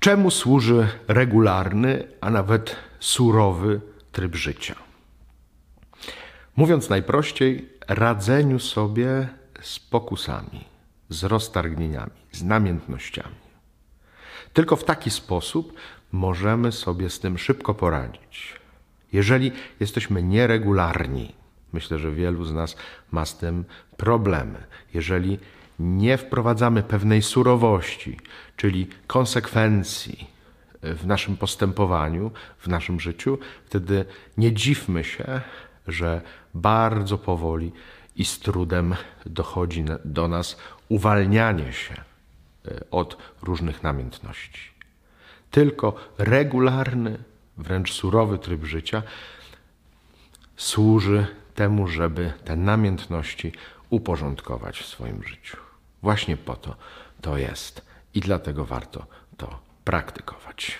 Czemu służy regularny, a nawet surowy tryb życia? Mówiąc najprościej, radzeniu sobie z pokusami, z roztargnieniami, z namiętnościami. Tylko w taki sposób możemy sobie z tym szybko poradzić. Jeżeli jesteśmy nieregularni, myślę, że wielu z nas ma z tym problemy. Jeżeli nie wprowadzamy pewnej surowości, czyli konsekwencji w naszym postępowaniu, w naszym życiu, wtedy nie dziwmy się, że bardzo powoli i z trudem dochodzi do nas uwalnianie się e, od różnych namiętności. Tylko regularny, wręcz surowy tryb życia służy temu, żeby te namiętności uporządkować w swoim życiu. Właśnie po to to jest i dlatego warto to praktykować.